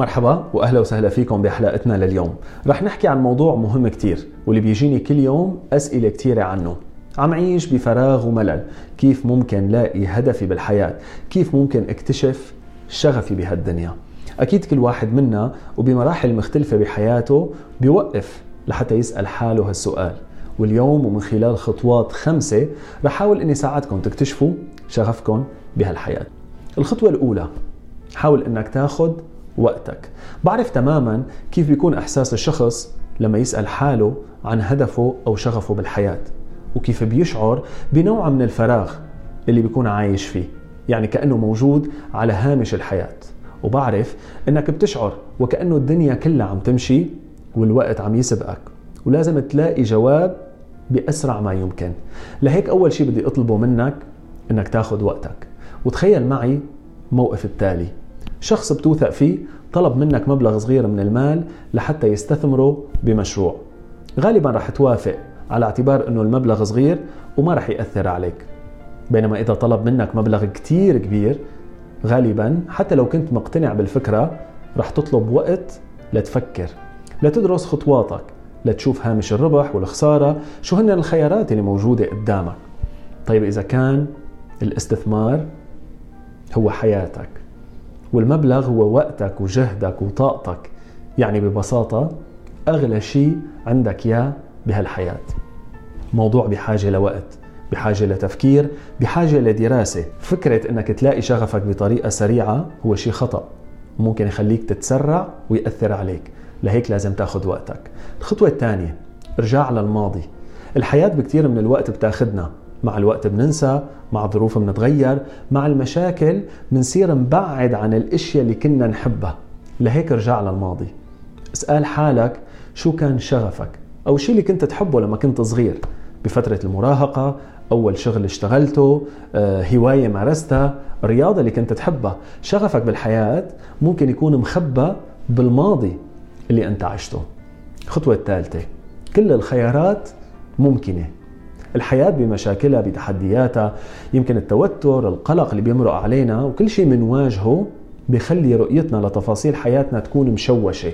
مرحبا وأهلا وسهلا فيكم بحلقتنا لليوم. رح نحكي عن موضوع مهم كتير واللي بيجيني كل يوم أسئلة كتيرة عنه. عم عيش بفراغ وملل. كيف ممكن لاقي هدفي بالحياة؟ كيف ممكن اكتشف شغفي بهالدنيا؟ أكيد كل واحد منا وبمراحل مختلفة بحياته بيوقف لحتى يسأل حاله هالسؤال. واليوم ومن خلال خطوات خمسة رح أحاول إني ساعدكم تكتشفوا شغفكم بهالحياة. الخطوة الأولى حاول إنك تاخذ وقتك. بعرف تماما كيف بيكون إحساس الشخص لما يسأل حاله عن هدفه أو شغفه بالحياة وكيف بيشعر بنوع من الفراغ اللي بيكون عايش فيه يعني كأنه موجود على هامش الحياة. وبعرف إنك بتشعر وكأنه الدنيا كلها عم تمشي والوقت عم يسبقك ولازم تلاقي جواب بأسرع ما يمكن. لهيك أول شيء بدي أطلبه منك إنك تاخذ وقتك. وتخيل معي موقف التالي. شخص بتوثق فيه طلب منك مبلغ صغير من المال لحتى يستثمره بمشروع. غالبا رح توافق على اعتبار إنه المبلغ صغير وما رح يأثر عليك. بينما إذا طلب منك مبلغ كتير كبير غالبا حتى لو كنت مقتنع بالفكرة رح تطلب وقت لتفكر لتدرس خطواتك لتشوف هامش الربح والخسارة شو هن الخيارات اللي موجودة قدامك. طيب إذا كان الاستثمار هو حياتك. والمبلغ هو وقتك وجهدك وطاقتك. يعني ببساطة أغلى شيء عندك يا بهالحياة. موضوع بحاجة لوقت بحاجة لتفكير بحاجة لدراسة. فكرة أنك تلاقي شغفك بطريقة سريعة هو شيء خطأ. ممكن يخليك تتسرع ويأثر عليك. لهيك لازم تاخذ وقتك. الخطوة الثانية ارجع للماضي. الحياة بكتير من الوقت بتاخدنا. مع الوقت بننسى مع الظروف بنتغير مع المشاكل بنصير نبعد عن الأشياء اللي كنا نحبها. لهيك ارجع للماضي. اسأل حالك شو كان شغفك أو الشيء اللي كنت تحبه لما كنت صغير. بفترة المراهقة أول شغل اشتغلته آه، هواية مارستها الرياضة اللي كنت تحبها. شغفك بالحياة ممكن يكون مخبى بالماضي اللي أنت عشته. الخطوة الثالثة كل الخيارات ممكنة. الحياة بمشاكلها بتحدياتها يمكن التوتر القلق اللي بيمرق علينا وكل شيء منواجهه بخلي رؤيتنا لتفاصيل حياتنا تكون مشوشة.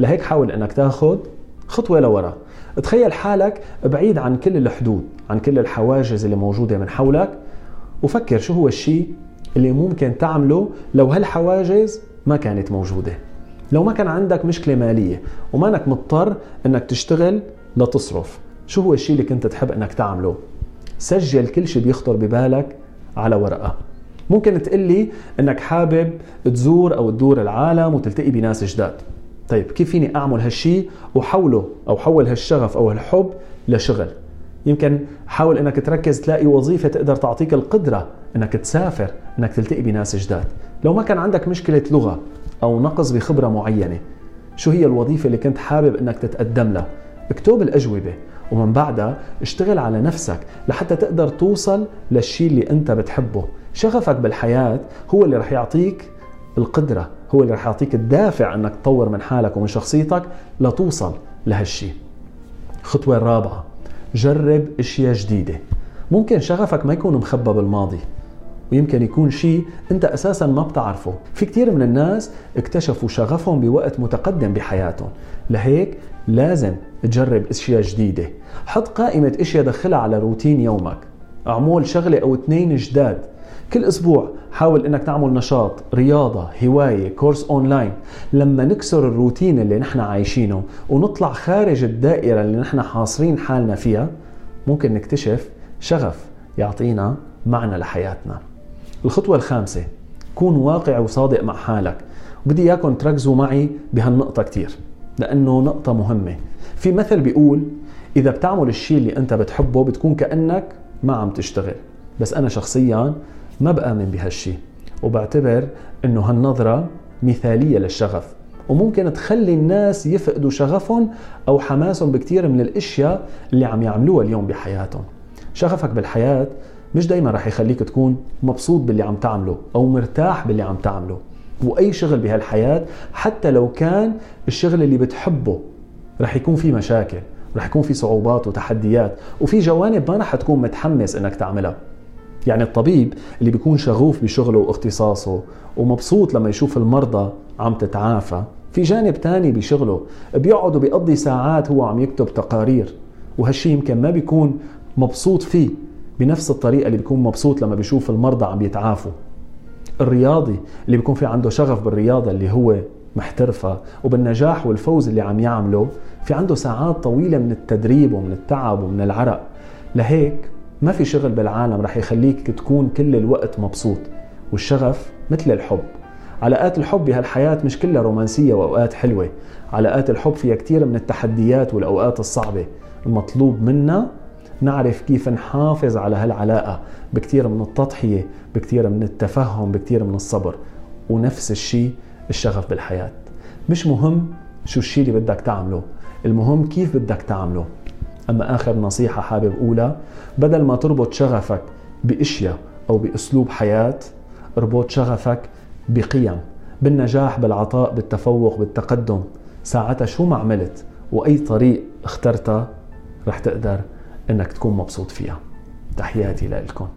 لهيك حاول إنك تاخذ خطوة لورا. تخيل حالك بعيد عن كل الحدود عن كل الحواجز اللي موجودة من حولك وفكر شو هو الشيء اللي ممكن تعمله لو هالحواجز ما كانت موجودة. لو ما كان عندك مشكلة مالية وما إنك مضطر إنك تشتغل لتصرف. شو هو الشيء اللي كنت تحب إنك تعمله؟ سجل كل شيء بيخطر ببالك على ورقة. ممكن تقلي إنك حابب تزور أو تدور العالم وتلتقي بناس جداد. طيب كيف فيني أعمل هالشيء وحوله أو حول هالشغف أو هالحب لشغل؟ يمكن حاول إنك تركز تلاقي وظيفة تقدر تعطيك القدرة إنك تسافر إنك تلتقي بناس جداد. لو ما كان عندك مشكلة لغة أو نقص بخبرة معينة شو هي الوظيفة اللي كنت حابب إنك تتقدم لها؟ اكتب الأجوبة ومن بعدها اشتغل على نفسك لحتى تقدر توصل للشيء اللي انت بتحبه. شغفك بالحياة هو اللي رح يعطيك القدرة هو اللي رح يعطيك الدافع انك تطور من حالك ومن شخصيتك لتوصل لهالشيء الخطوه الرابعه جرب أشياء جديدة. ممكن شغفك ما يكون مخبى بالماضي. ويمكن يكون شيء أنت أساسا ما بتعرفه. في كثير من الناس اكتشفوا شغفهم بوقت متقدم بحياتهم. لهيك لازم تجرب أشياء جديدة. حط قائمة أشياء دخلها على روتين يومك. اعمل شغلة أو اثنين جداد. كل أسبوع حاول إنك تعمل نشاط رياضة هواية كورس أونلاين. لما نكسر الروتين اللي نحن عايشينه ونطلع خارج الدائرة اللي نحن حاصرين حالنا فيها ممكن نكتشف شغف يعطينا معنى لحياتنا. الخطوة الخامسة كون واقع وصادق مع حالك. بدي إياكم تركزوا معي بهالنقطة كثير لأنه نقطة مهمة. في مثل بيقول إذا بتعمل الشيء اللي أنت بتحبه بتكون كأنك ما عم تشتغل. بس أنا شخصيا ما بآمن بهالشي وبعتبر إنه هالنظرة مثالية للشغف. وممكن تخلي الناس يفقدوا شغفهم أو حماسهم بكثير من الأشياء اللي عم يعملوها اليوم بحياتهم. شغفك بالحياة مش دايما رح يخليك تكون مبسوط باللي عم تعمله أو مرتاح باللي عم تعمله. وأي شغل بهالحياة حتى لو كان الشغل اللي بتحبه رح يكون في مشاكل رح يكون في صعوبات وتحديات وفي جوانب ما رح تكون متحمس إنك تعملها. يعني الطبيب اللي بيكون شغوف بشغله واختصاصه ومبسوط لما يشوف المرضى عم تتعافى في جانب تاني بشغله بيقعد وبيقضي ساعات هو عم يكتب تقارير وهالشي يمكن ما بيكون مبسوط فيه. بنفس الطريقة اللي بيكون مبسوط لما بيشوف المرضى عم يتعافوا. الرياضي اللي بيكون في عنده شغف بالرياضة اللي هو محترفة وبالنجاح والفوز اللي عم يعمله في عنده ساعات طويلة من التدريب ومن التعب ومن العرق. لهيك ما في شغل بالعالم رح يخليك تكون كل الوقت مبسوط والشغف مثل الحب. علاقات الحب بهالحياة مش كلها رومانسية وأوقات حلوة. علاقات الحب فيها كثير من التحديات والأوقات الصعبة. المطلوب منا نعرف كيف نحافظ على هالعلاقة بكثير من التضحية بكثير من التفهم بكثير من الصبر ونفس الشيء الشغف بالحياة. مش مهم شو الشيء اللي بدك تعمله المهم كيف بدك تعمله. أما آخر نصيحة حابب أقولها بدل ما تربط شغفك بأشياء أو بأسلوب حياة اربط شغفك بقيم بالنجاح بالعطاء بالتفوق بالتقدم. ساعتها شو ما عملت وأي طريق اخترتها رح تقدر إنك تكون مبسوط فيها. تحياتي لكم